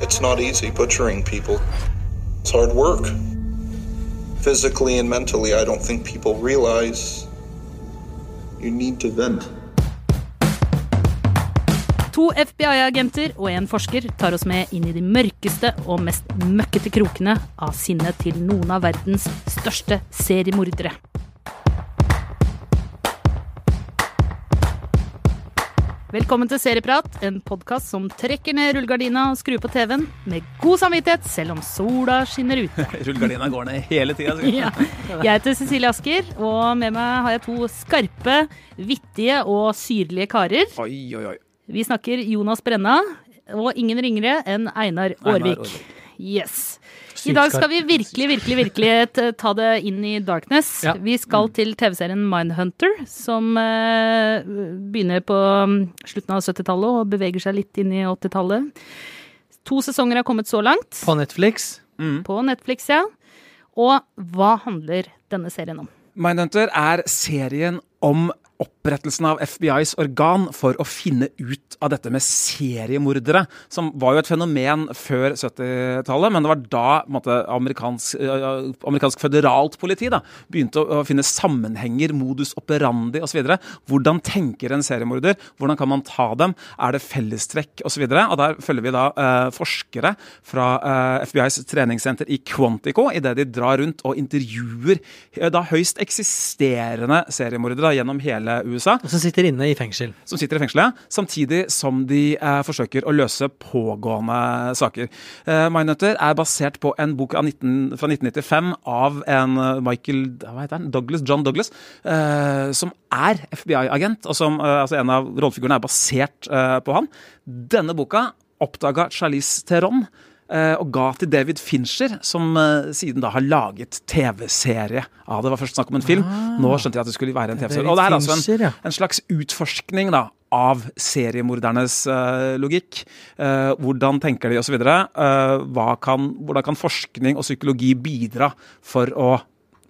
It's not easy butchering people. It's hard work. Physically and mentally, I don't think people realize you need to vent. To FBI-agenter og en forsker tar oss med inn i de mørkeste og mest møkkete krokene av sinnet til noen av verdens største seriemordere. Velkommen til Serieprat, en podkast som trekker ned rullegardina og skrur på TV-en med god samvittighet, selv om sola skinner ute. Rullegardina går ned hele tida. Ja. Jeg heter Cecilie Asker, og med meg har jeg to skarpe, vittige og syrlige karer. Oi, oi, oi. Vi snakker Jonas Brenna, og ingen ringere enn Einar Aarvik. Aarvik. Yes. I dag skal vi virkelig, virkelig, virkelig ta det inn i darkness. Ja. Vi skal til TV-serien Mindhunter, som eh, begynner på mm, slutten av 70-tallet og beveger seg litt inn i 80-tallet. To sesonger har kommet så langt. På Netflix. På Netflix, ja. Og hva handler denne serien om? Mindhunter er serien om opprettelsen av FBIs organ for å finne ut av dette med seriemordere, som var jo et fenomen før 70-tallet, men det var da måte, amerikansk, amerikansk føderalt politi da, begynte å, å finne sammenhenger, modus operandi osv. Hvordan tenker en seriemorder? Hvordan kan man ta dem? Er det fellestrekk osv.? Der følger vi da eh, forskere fra eh, FBIs treningssenter i Quantico idet de drar rundt og intervjuer eh, da høyst eksisterende seriemordere gjennom hele USA Og som sitter inne i fengsel. som sitter i fengselet, samtidig som de eh, forsøker å løse pågående saker. Eh, Mindhunter er basert på en bok av 19, fra 1995 av en eh, Michael hva heter han? Douglas, John Douglas, eh, som er FBI-agent, og som eh, altså en av rollefigurene er basert eh, på han. Denne boka oppdaga Charlize Theron. Eh, Og ga til David Fincher, som eh, siden da har laget TV-serie av det. Det var først snakk om en film. Nå skjønte jeg at det skulle være en TV-serie. Og det er altså en, en slags utforskning da, av seriemordernes uh, logikk. Uh, hvordan tenker de, osv. Uh, hva kan, hvordan kan forskning og psykologi bidra for å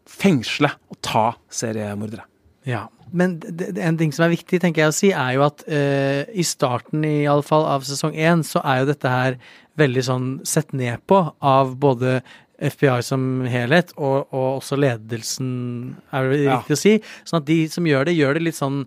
fengsle og ta seriemordere? Ja. Men en ting som er viktig, tenker jeg å si, er jo at uh, i starten i alle fall av sesong én, så er jo dette her veldig sånn sett ned på av både FBI som helhet, og, og også ledelsen, er det Ja. riktig å si. Sånn at de som gjør det, gjør det litt sånn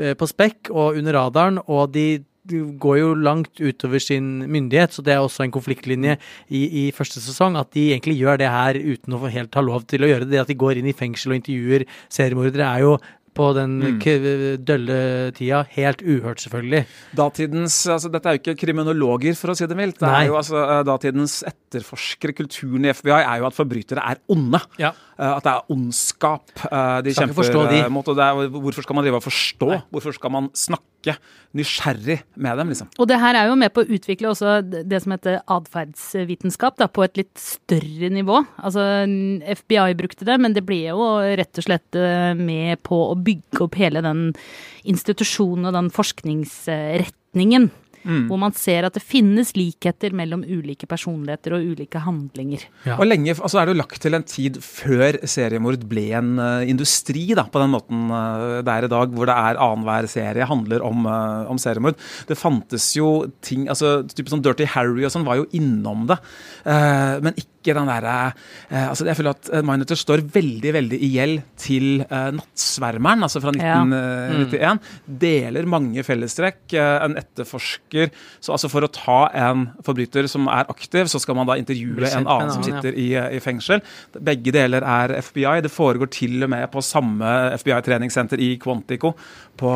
eh, på spekk og under radaren, og de går jo langt utover sin myndighet, så det er også en konfliktlinje i, i første sesong. At de egentlig gjør det her uten å helt ha lov til å gjøre det. Det at de går inn i fengsel og intervjuer seriemordere, er jo på den k- dølle tida helt uhørt, selvfølgelig. Datidens, altså Dette er jo ikke kriminologer, for å si det mildt. Det er jo altså eh, Datidens etterforskere, kulturen i FBI, er jo at forbrytere er onde. Ja. Eh, At det er ondskap eh, de Skal kjemper mot. Og er, hvorfor skal man drive og forstå? Hvorfor skal man snakke nysgjerrig med dem, liksom? Og det her er jo med på å utvikle også det som heter atferdsvitenskap, på et litt større nivå. Altså FBI brukte det, men det ble jo rett og slett eh, med på å bygge opp hele den institusjonen og den forskningsretningen. Hvor man ser at det finnes likheter mellom ulike personligheter og ulike handlinger. Ja. Og lenge, altså er det jo lagt til en tid før seriemord ble en uh, industri, da, på den måten uh, det er i dag, hvor det er annenhver serie handler om, uh, om seriemord. Det fantes jo ting altså type sånn Dirty Harry og sånn var jo innom det, eh, men ikke den derre eh, altså Jeg føler at Minuter står veldig, veldig i gjeld til eh, Nattsvermeren, altså fra Ja. 1991. Deler mange fellestrekk. eh, en etterforsker Så altså for å ta en forbryter som er aktiv, så skal man da intervjue en annen som sitter i, i fengsel. Begge deler er FBI. Det foregår til og med på samme FBI-treningssenter i Quantico på,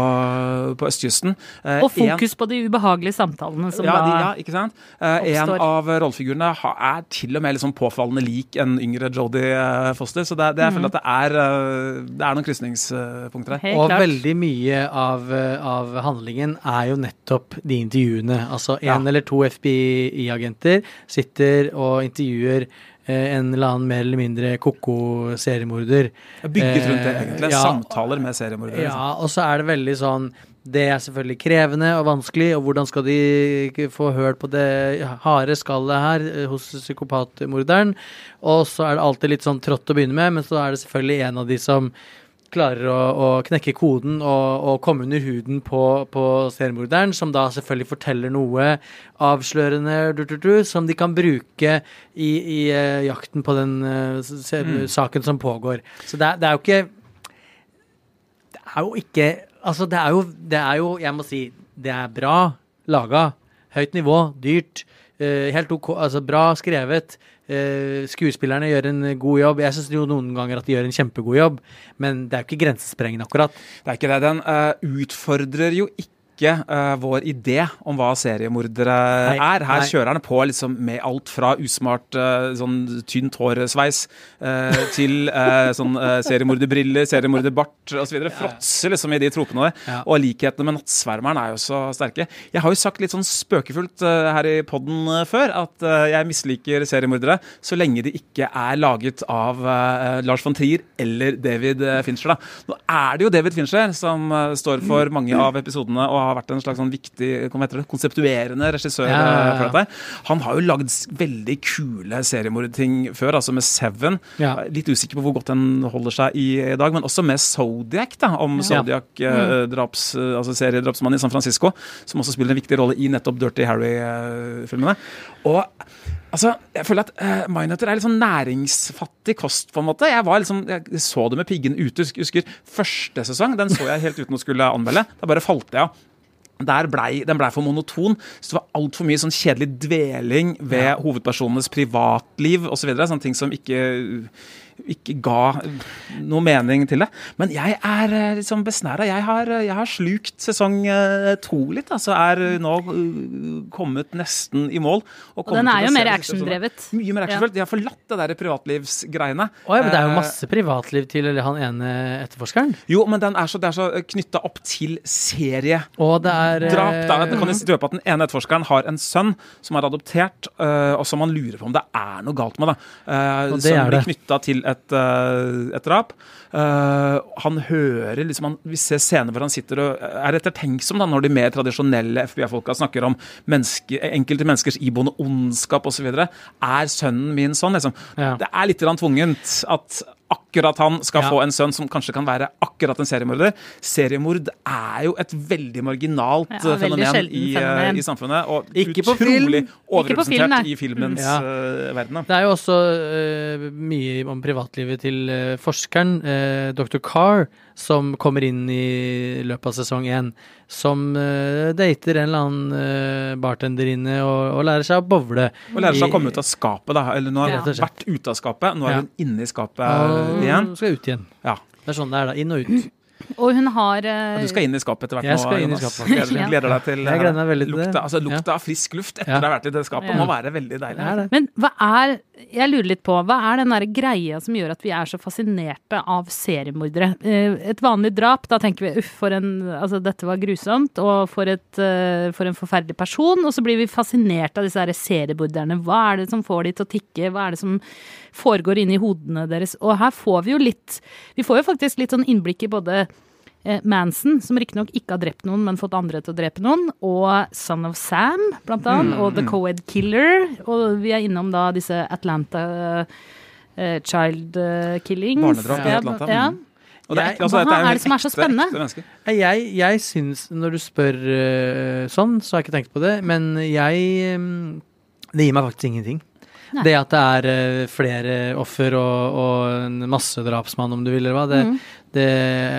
på østkysten. Eh, Og en- fokus på de ubehagelige samtalene som ja, da ja, ikke sant? Eh, en av rollefigurene er til og med liksom påfallende lik en yngre Jodie eh, Foster. Så det, det, jeg føler at det er, eh, det er noen krysningspunkter her. Helt og klart. veldig mye av, eh, av handlingen er jo nettopp de intervjuene. Altså en Ja. eller to FBI-agenter sitter og intervjuer eh, en eller annen mer eller mindre ko-ko seriemorder. Bygget rundt det, Eh, egentlig. ja. Samtaler med seriemordere. liksom. Ja, og så er det veldig sånn Det er selvfølgelig krevende og vanskelig, og hvordan skal de få hørt på det harde skallet her eh, hos psykopatmorderen? Og så er det alltid litt sånn trått å begynne med, men så er det selvfølgelig en av de som klarer å, å knekke koden og, og komme under huden på, på seriemorderen, som da selvfølgelig forteller noe avslørende du, du, du, som de kan bruke i, i uh, jakten på den uh, saken som pågår. Så det det er jo ikke det er jo ikke Altså, det er jo, det er jo Jeg må si, det er bra laga. Høyt nivå, dyrt. Uh, helt OK, altså bra skrevet. Eh, skuespillerne gjør en god jobb. Jeg syns jo noen ganger at de gjør en kjempegod jobb, men det er jo ikke grensesprengende, akkurat. Det er ikke det. Den uh, utfordrer jo ikke eh, vår idé om hva seriemordere Nei, er. Her nei. kjører han på liksom med alt fra usmart uh, sånn tynt hårsveis uh, til sånn uh, seriemorderbriller, seriemorderbart osv. Fråtser liksom i de tropene der. Ja. Og likhetene med Nattsvermeren er jo så sterke. Jeg har jo sagt litt sånn spøkefullt her i poden før at jeg misliker seriemordere så lenge de ikke er laget av Lars von Trier eller David Fincher. Da. Nå er det jo David Fincher som står for mange av episodene og har vært en slags sånn viktig det, konseptuerende regissør Ja, ja, ja. eh. Han har jo lagd veldig kule seriemordting før, altså med Seven. Litt usikker på hvor godt den holder seg i, i dag, men også med Zodiac, da, om Ja. Zodiac-draps, altså seriedrapsmannen i San Francisco, som også spiller en viktig rolle i nettopp Dirty Harry-filmene. Og altså, jeg føler at uh, Mindhunter er litt sånn næringsfattig kost, på en måte. Jeg var liksom, jeg så det med piggen ute. Husker, første sesong, den så jeg helt uten å skulle anmelde. Da bare falt jeg av. Der blei, den blei for monoton. Så det var altfor mye sånn kjedelig dveling ved hovedpersonenes privatliv osv. Så videre, sånne ting som ikke, ikke ga noe mening til det. Men jeg er eh, liksom besnæra. Jeg, har- jeg har slukt sesong eh, to litt. Altså er nå eh, kommet nesten i mål. Og og den er jo mer actiondrevet. Mye mer actionfullt. De har forlatt det der privatlivsgreiene. Ja, men det er jo Eh, masse privatliv til han ene etterforskeren. Jo, men den er så, det er så knytta opp til serie Og det er eh, drap. Da. Kan røpe at Den ene etterforskeren har en sønn som er adoptert, og som man lurer på om det er noe galt med. Da. Og det som er blir det. knytta til et, øh, et drap. Øh, han hører liksom han, Vi ser scener hvor han sitter og er ettertenksom da, når de mer tradisjonelle FBI-folka snakker om menneske, enkelte menneskers iboende ondskap osv. Er sønnen min sånn? Liksom. Ja. Det er litt tvungent at akkurat han skal Ja. få en sønn som kanskje kan være akkurat akkurat en seriemorder. Seriemord er jo et veldig marginalt Ja, veldig fenomen i, fenomen. eh, i samfunnet. Og Ikke utrolig overrepresentert film, i filmens Ja. eh, verden. Det er jo også uh, mye om privatlivet til uh, forskeren, uh, dr. Carr, som kommer inn i løpet av sesong én. Som dater en eller annen uh, bartenderinne og, og lærer seg å bowle. Og lærer seg å komme ut av skapet. da, eller Nå har Ja. hun vært ute av skapet, nå er Ja. hun inne i skapet og igjen. skal ut igjen. Ja. Det er sånn det er, da. Inn og ut. Og hun har uh, du skal inn i skapet etter hvert. Jeg nå, skal inn i skapet. Gleder, Ja. gleder deg til Jeg gleder meg veldig til det. lukta, altså, lukta Ja. av frisk luft etter Ja. ha vært i det skapet. Ja. Må være veldig deilig. Det det. Men hva er Jeg lurer litt på, hva er den der greia som gjør at vi er så fascinerte av seriemordere? Eh, Et vanlig drap, da tenker vi uff, for en Altså, dette var grusomt, og for, et, eh, for en forferdelig person. Og så blir vi fascinert av disse her seriemorderne. Hva er det som får de til å tikke? Hva er det som foregår inni hodene deres? Og her får vi jo litt Vi får jo faktisk litt sånn innblikk i både Manson, som riktignok ikke har drept noen, men fått andre til å drepe noen, og Son of Sam, blant annet, og The Coed Killer. Og vi er innom da disse Atlanta eh, Child eh, Killings. Barnedrap i Atlanta. Ja. Mm. Og det er, altså, hva er det som er så spennende? ekte. Jeg, jeg syns, når du spør uh, sånn, så har jeg ikke tenkt på det, men jeg um, Det gir meg faktisk ingenting. Nei. Det at det er uh, flere offer og, og en massedrapsmann, om du vil, eller hva, det, Mm. Det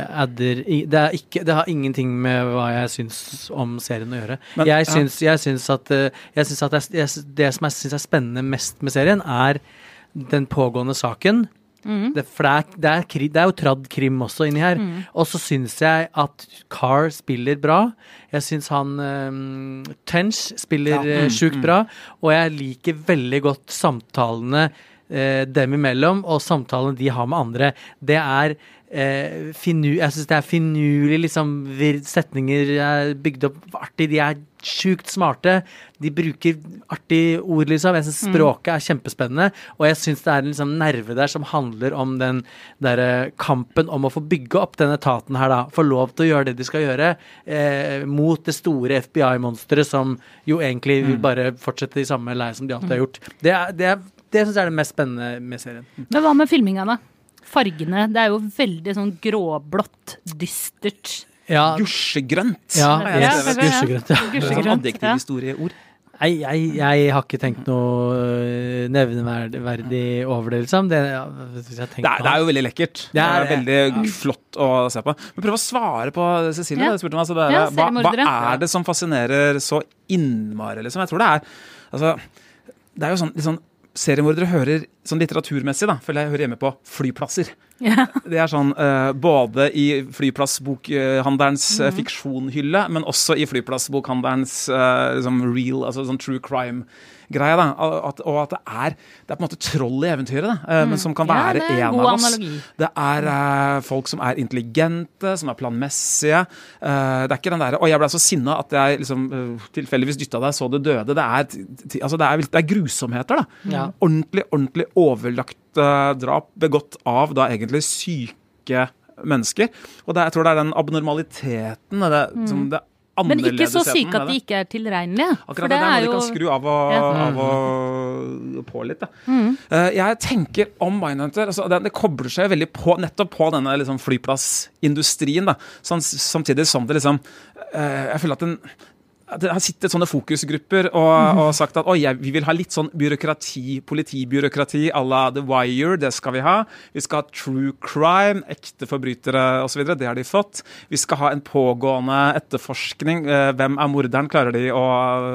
adder det, er ikke, det har ingenting med hva jeg syns om serien å gjøre. Men- jeg, ja. jeg syns at, eh, jeg syns at det, jeg, det som jeg syns er spennende mest med serien, er den pågående saken. Mm. Det, for det er, det, er, kri- det er jo tradd krim også inni her. Mm. Og så syns jeg at Carr spiller bra. Jeg syns han um, Tench spiller Ja. ja. Mm, sjukt mm. bra. Og jeg liker veldig godt samtalene eh, dem imellom, og samtalene de har med andre. Det er eh, finu, Jeg syns det er finurlige liksom Setninger er bygd opp artig. De er sjukt smarte. De bruker artige ord, liksom. Jeg syns språket er kjempespennende. Og jeg syns det er en liksom, nerve der som handler om den derre kampen om å få bygge opp den etaten her, da. Få lov til å gjøre det de skal gjøre, eh, mot det store FBI-monsteret som jo egentlig vil bare fortsette i samme leie som de alltid har gjort. Det, er- det, er- det syns jeg er det mest spennende med serien. Men hva med filminga, da? Fargene. Det er jo veldig sånn gråblått, dystert. Ja, Gusjegrønt. ja, ja, gusjegrønt. Ja. Sånn Gusjegrønt. Ja. adjektivhistorieord. Nei, jeg, jeg har ikke tenkt noe øh, nevneverdig over det, liksom. Det, hvis jeg Det er, det er jo veldig lekkert. Det Det er, veldig ja. flott å se på. Men prøv å svare på Cecilie. Ja. meg, altså, det er, Ja, hva, hva er det som fascinerer så innmari, liksom? Jeg tror det er Altså, det er jo sånn, litt sånn Seriemordere hører sånn litteraturmessig, da, føler jeg hører hjemme på flyplasser. Yeah. Det er sånn uh, både i flyplassbokhandelens mm. fiksjonhylle, men også i flyplassbokhandelens uh, liksom real, altså sånn true crime-greie. da, at, Og at det er, det er på en måte troll i eventyret, da, mm. men som kan være Ja, en av oss. analogi. Det er uh, folk som er intelligente, som er planmessige. Uh, det er ikke den derre 'Å, jeg ble så sinna at jeg liksom uh, tilfeldigvis dytta deg, så det døde'. Det er, altså, det er, det er grusomheter, da. Ja. Ordentlig, ordentlig overlagt eh, drap begått av da egentlig syke mennesker. Og det, jeg tror det er den abnormaliteten, det, som det Mm. Men ikke så syke at de ikke er tilregnelige. Akkurat det, det er jo de kan skru av og, Ja. Mm. av og på litt. Da. Eh, jeg tenker om Mindhunter altså, det, det kobler seg veldig på nettopp på denne liksom, flyplassindustrien. Da. Sånn, samtidig som det liksom eh, Jeg føler at den det har sittet sånne fokusgrupper og, og sagt at jeg, vi vil ha litt sånn byråkrati, politibyråkrati à la The Wire, det skal vi ha. Vi skal ha true crime, ekte forbrytere osv. Det har de fått. Vi skal ha en pågående etterforskning. Eh, hvem er morderen? Klarer de å,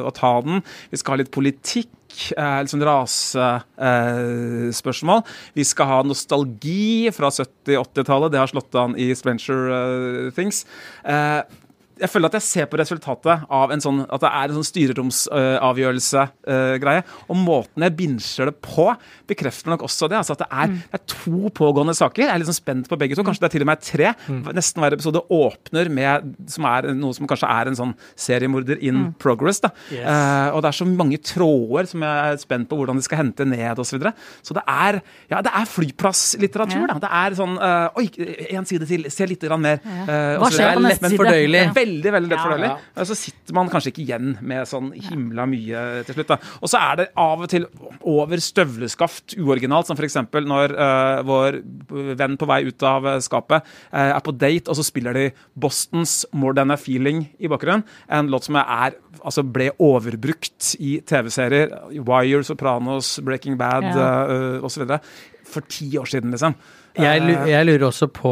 å ta den? Vi skal ha litt politikk. Liksom rasespørsmål. Eh, rasespørsmål. Vi skal ha nostalgi fra 70-80-tallet. Det har slått an i Spencer eh, Things. Eh, jeg føler at jeg ser på resultatet av en sånn, at det er en sånn styreromsavgjørelse-greie. og måten jeg binsjer det på, bekrefter nok også det. altså at Det er, det er to pågående saker. Jeg er sånn spent på begge to. Kanskje det er til og med tre. Nesten hver episode åpner med som er noe som kanskje er en sånn seriemorder in progress. da. Yes. Uh, og det er så mange tråder som jeg er spent på hvordan de skal hente ned osv. Så, videre. så det er ja, det er flyplasslitteratur. Ja. da. Det er sånn uh, Oi, en side til. Se litt grann mer. eh, og Hva skjer på neste side? fordøyelig. Ja. Veldig veldig lett. Ja. Og Så sitter man kanskje ikke igjen med sånn himla mye til slutt. da. Og så er det av og til over støvleskaft uoriginalt, som f.eks. når uh, vår venn på vei ut av eh, skapet uh, er på date, og så spiller de Bostons More Than A Feeling i bakgrunnen. En låt som er, altså ble overbrukt i TV-serier. Wire, Sopranos, Breaking Bad Ja. uh, osv. For ti år siden, liksom. Jeg, Eh, jeg lurer også på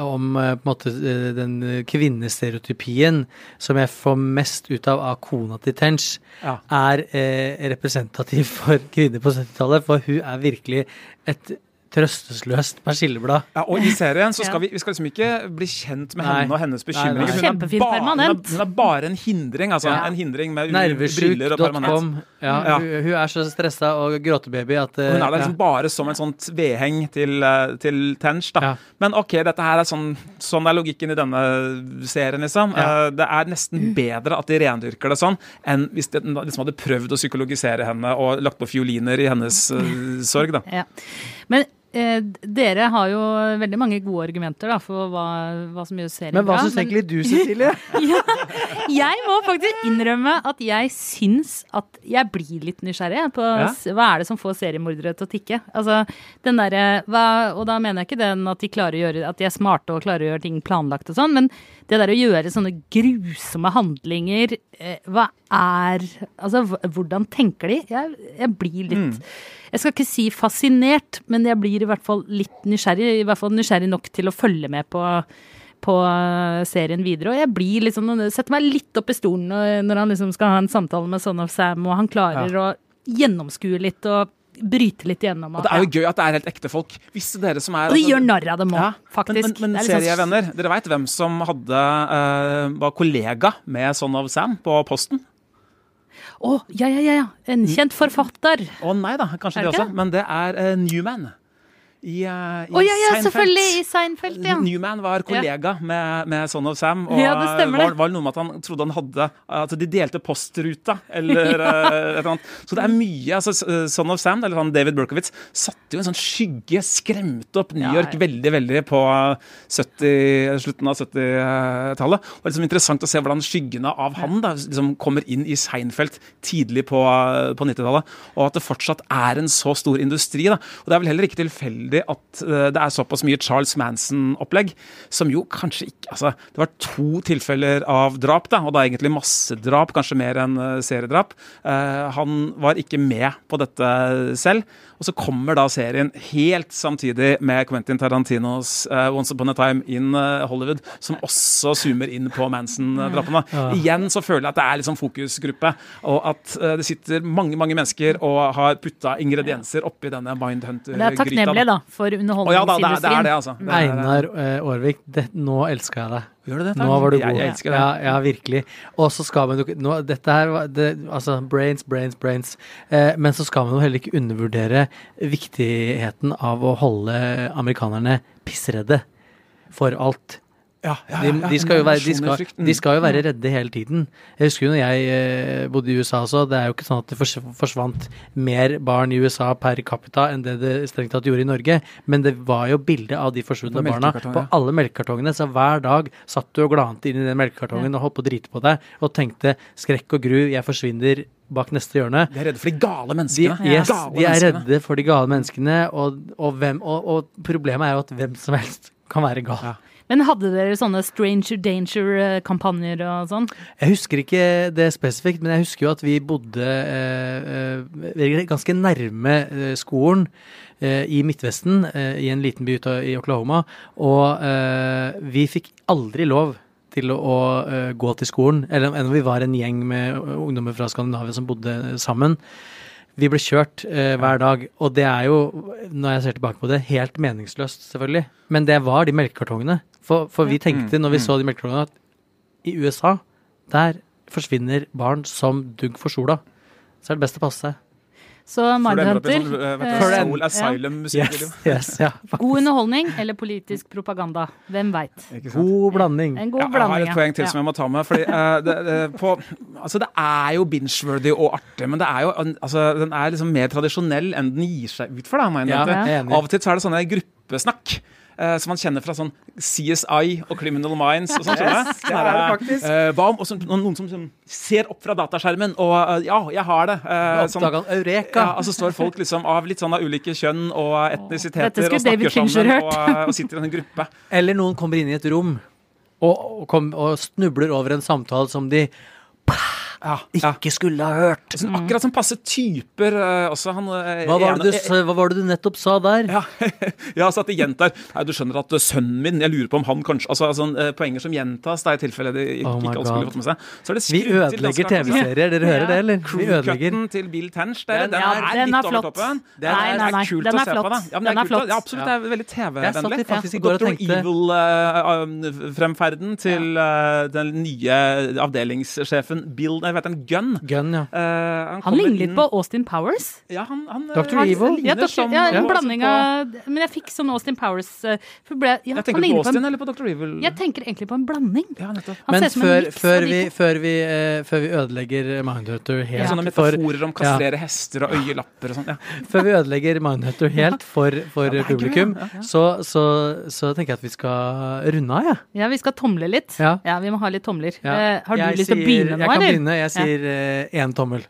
om eh, på måte eh, den kvinnestereotypien som jeg får mest ut av av kona til Tench, Ja. er eh, representativ for kvinner på 70-tallet. For hun er virkelig et trøstesløst persilleblad. Ja, og i serien så skal vi, vi skal liksom ikke bli kjent med henne og hennes bekymringer. Hun. Hun hun er bare en hindring, altså. Ja. En hindring med briller og permanent. Nervesjuk.com. Ja, Ja. hun, hun er så stressa og gråtebaby at uh, Hun er der ja. liksom bare som en sånt vedheng til, eh, til Tench. da. Ja. Men OK, dette her er sånn, sånn er logikken i denne serien, liksom. Ja. Eh, Det er nesten bedre at de rendyrker det sånn, enn hvis de liksom hadde prøvd å psykologisere henne og lagt på fioliner i hennes uh, sorg. da. Ja. Men eh, dere har jo veldig mange gode argumenter da, for hva, hva som gjør serien bra. Men hva syns egentlig du, Cecilie? ja, jeg må faktisk innrømme at jeg syns at jeg blir litt nysgjerrig på Ja. hva er det som får seriemordere til å tikke. Altså, den der, hva- Og da mener jeg ikke den at de klarer å gjøre At de er smarte og klarer å gjøre ting planlagt og sånn, men det der å gjøre sånne grusomme handlinger eh, Hva er Altså, hvordan tenker de? Jeg, jeg blir litt Jeg skal ikke si fascinert, men jeg blir i hvert fall litt nysgjerrig. I hvert fall nysgjerrig nok til å følge med på på eh, serien videre. Og jeg blir liksom, setter meg litt opp i stolen når, han liksom skal ha en samtale med Son of Sam, og han klarer å gjennomskue litt og bryte litt igjennom. Og det er jo gøy at det er helt ekte folk. Visse dere som er Og de altså- gjør narr av dem òg, Ja, faktisk. Men, men, men Det er sånn- serievenner, dere veit hvem som hadde, uh, var kollega med Son of Sam på Posten? Å, ja, ja, ja, ja. En kjent forfatter. Å nei da, kanskje det det også. Men det er uh, Newman. I, eh, i oh, ja, ja, Seinfeld. selvfølgelig! I Seinfeld, ja. Newman var kollega med, med Son of Sam. Og Ja, det stemmer var, var noe med at han trodde han hadde Altså, de delte postruta, eller eh, et eller annet. Så det er mye. altså Son of Sam, eller David Berkowitz, satte jo en sånn skygge, skremte opp New York ja. veldig, veldig på 70, slutten av 70-tallet. Og liksom interessant å se hvordan skyggene av han da, liksom kommer inn i Seinfeld tidlig på, på 90-tallet, og at det fortsatt er en så stor industri. Da. Og det er vel heller ikke tilfeldig at eh, det er såpass mye Charles Manson-opplegg, som jo kanskje ikke Altså, det var to tilfeller av drap, da, og da egentlig massedrap, kanskje mer enn eh, seriedrap. Eh, han var ikke med på dette selv. Og så kommer da serien helt samtidig med Quentin Tarantinos uh, Once Upon a Time in Hollywood, som også zoomer inn på Manson-drapene. Igjen så føler jeg at det er sånn fokusgruppe, og at uh, det sitter mange mange mennesker og har putta ingredienser oppi denne Mindhunter-gryta. Det er takknemlig, da, for Å ja da, det er, det er det, altså. Det er- Einar uh, Aarvik, nå elska jeg deg. Gjør du det? Nå var du god. Jeg, jeg elsker deg. Ja, ja virkelig. Og så skal man jo ikke Dette her var det, Altså, brains, brains, brains. Eh, men så skal man jo heller ikke undervurdere viktigheten av å holde amerikanerne pissredde for alt. Ja, ja, De, ja, de, skal jo være, de, skal, de skal jo være redde hele tiden. Jeg husker jo når jeg eh, bodde i USA også, det er jo ikke sånn at det forsvant mer barn i USA per capita enn det det strengt tatt gjorde i Norge, men det var jo bilde av de forsvunne barna på alle melkekartongene. Så hver dag satt du og glante inn i den melkekartongen og holdt på å drite på deg og tenkte skrekk og gru, jeg forsvinner bak neste hjørne. De er redde for de gale De, menneskene. yes, Gale de er menneskene. redde for de gale menneskene, og, og, hvem, og, og problemet er jo at hvem som helst kan være gal. Men hadde dere sånne Stranger Danger-kampanjer og sånn? Jeg husker ikke det spesifikt, men jeg husker jo at vi bodde eh, eh, ganske nærme eh, skolen eh, i Midtvesten, eh, i en liten by ute i Oklahoma, og eh, vi fikk aldri lov til å, å eh, gå til skolen, eller enn vi var en gjeng med ungdommer fra Skandinavia som bodde sammen. Vi ble kjørt eh, hver dag, og det er jo, når jeg ser tilbake på det, helt meningsløst, selvfølgelig. Men det var de melkekartongene. For, for vi tenkte når vi så de melkekartongene, at i USA, der forsvinner barn som dugg for sola. Så er det best å passe seg. Så Mindhunter sånn, eh, eh, Soul. Asylum-musikkvideo. yes, ja. God underholdning eller politisk propaganda? Hvem veit? God blanding. En god Ja, jeg har et poeng til ja. som jeg må ta med. Fordi, uh, det, det, på, altså det er jo binge-worthy og artig, men det er jo, altså, den er liksom mer tradisjonell enn den gir seg ut for. Da, er enig. Av og til så er det sånne gruppesnakk. Eh, som man kjenner fra sånn CSI og Criminal Minds. og sånt. Yes, det er det faktisk. Eh, hva om også, noen, noen som, som ser opp fra dataskjermen og eh, Ja, jeg har det. Eh, sånn- han Eureka. ja, altså står folk liksom av litt sånn av ulike kjønn og etnisiteter og snakker David sammen og, og sitter i en gruppe. Eller noen kommer inn i et rom og, og, kom, og snubler over en samtale som de Ja, ja. ikke skulle ha hørt. Sånn, akkurat som passe typer eh, også. Han, eh, Hva var, det du, hva var det du nettopp sa der? Ja, ja så at de gjentar Nei, du skjønner at eh, sønnen min Jeg lurer på om han kanskje Altså sånn, eh, poenger som gjentas, det er i tilfelle de ikke, Oh ikke alle skulle fått med seg. Så er det Vi ødelegger. TV-serier, dere hører det, eller? Vi ødelegger. Til Bill Tench, dere, den, Ja, er litt er over flott. toppen. Den Nei, er- nei, nei. kult Den å er se på, Ja, men Den er, er flott. Ja, absolutt. Det er veldig TV-vennlig. i faktisk i går og Dr. tenkte Evil-fremferden til eh, den nye avdelingssjefen Bill Nei, vet heter en Gunn. Gun, ja. Eh, Han kommer ligner litt på Austin Powers. ja, han, han, eh, Dr. han Evil? Ja, doktor, som- ja, en blanding av Men jeg fikk sånn Austin Powers eh, ble, ja, Jeg han tenker du på Austin en, eller på Dr. Evil? Jeg tenker egentlig på en blanding. Ja. Han Men ser ut som en før, mix før, vi, før, vi, uh, før vi ødelegger Mindhunter helt Sånne metaforer om kastrere hester og øyelapper og sånn. Ja. Før vi ødelegger Mindhunter helt for, for publikum, ja, ja. Så, så, så tenker jeg at vi skal runde av, jeg. Ja, vi skal tomle litt. Ja. vi må ha litt tomler. Ja. Eh, har du Jeg lyst til å begynne nå, Jeg kan eller? Begynne. Jeg sier én tommel.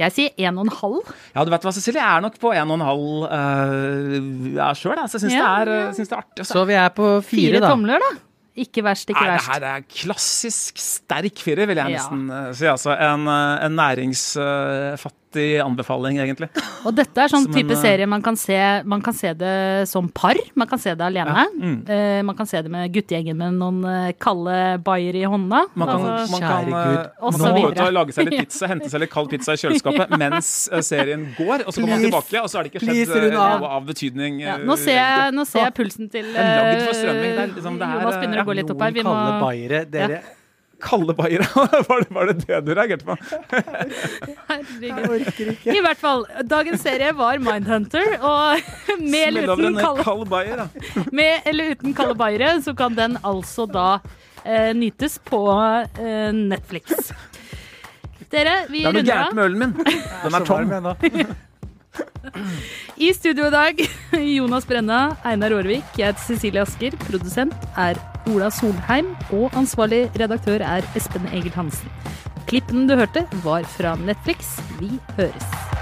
Jeg sier en og en halv. ja, du vet hva, Cecilie, jeg er nok på en og en halv uh, ja, sjøl. så jeg syns Ja, det, er, eh, synes det er artig. Altså. Så vi er på fire, Fire da. tomler, da. Ikke verst, ikke Nei, det her er klassisk sterk firer, vil jeg Ja. nesten uh, si. Altså en, eh, en næringsfattig anbefaling, egentlig. Og dette er sånn Som type en, serie man kan, se, man kan se det som par. Man kan se det alene. mm. Uh, man kan se det med guttegjengen med noen uh, kalde bayer i hånda. Man kan, Altså, man kan, uh, Gud. eh, man kan gå ut og lage seg litt pizza, hente seg litt kald pizza i kjøleskapet mens eh, serien går, og så kommer man tilbake, og så er det ikke skjedd eh, noe av betydning. ja, eh, nå ser jeg, nå ser jeg pulsen til eh. Det er liksom- er, Jonas begynner å gå litt opp her. Vi må kalde bayere. Dere Kalde bayere. var, det, var det det du reagerte på? Herregud. I hvert fall, dagens serie var Mindhunter, og med eller uten en kalde, kald med eller uten kalde bayere, så kan den altså da eh, nytes på eh, Netflix. Dere, vi Det er noe runder gærent med ølen min. Den er tom. I studio i dag, Jonas Brenna, Einar Aarvik, jeg heter Cecilie Asker. Produsent er Ola Solheim, og ansvarlig redaktør er Espen Egil Hansen. Klippen du hørte, var fra Netflix. Vi høres.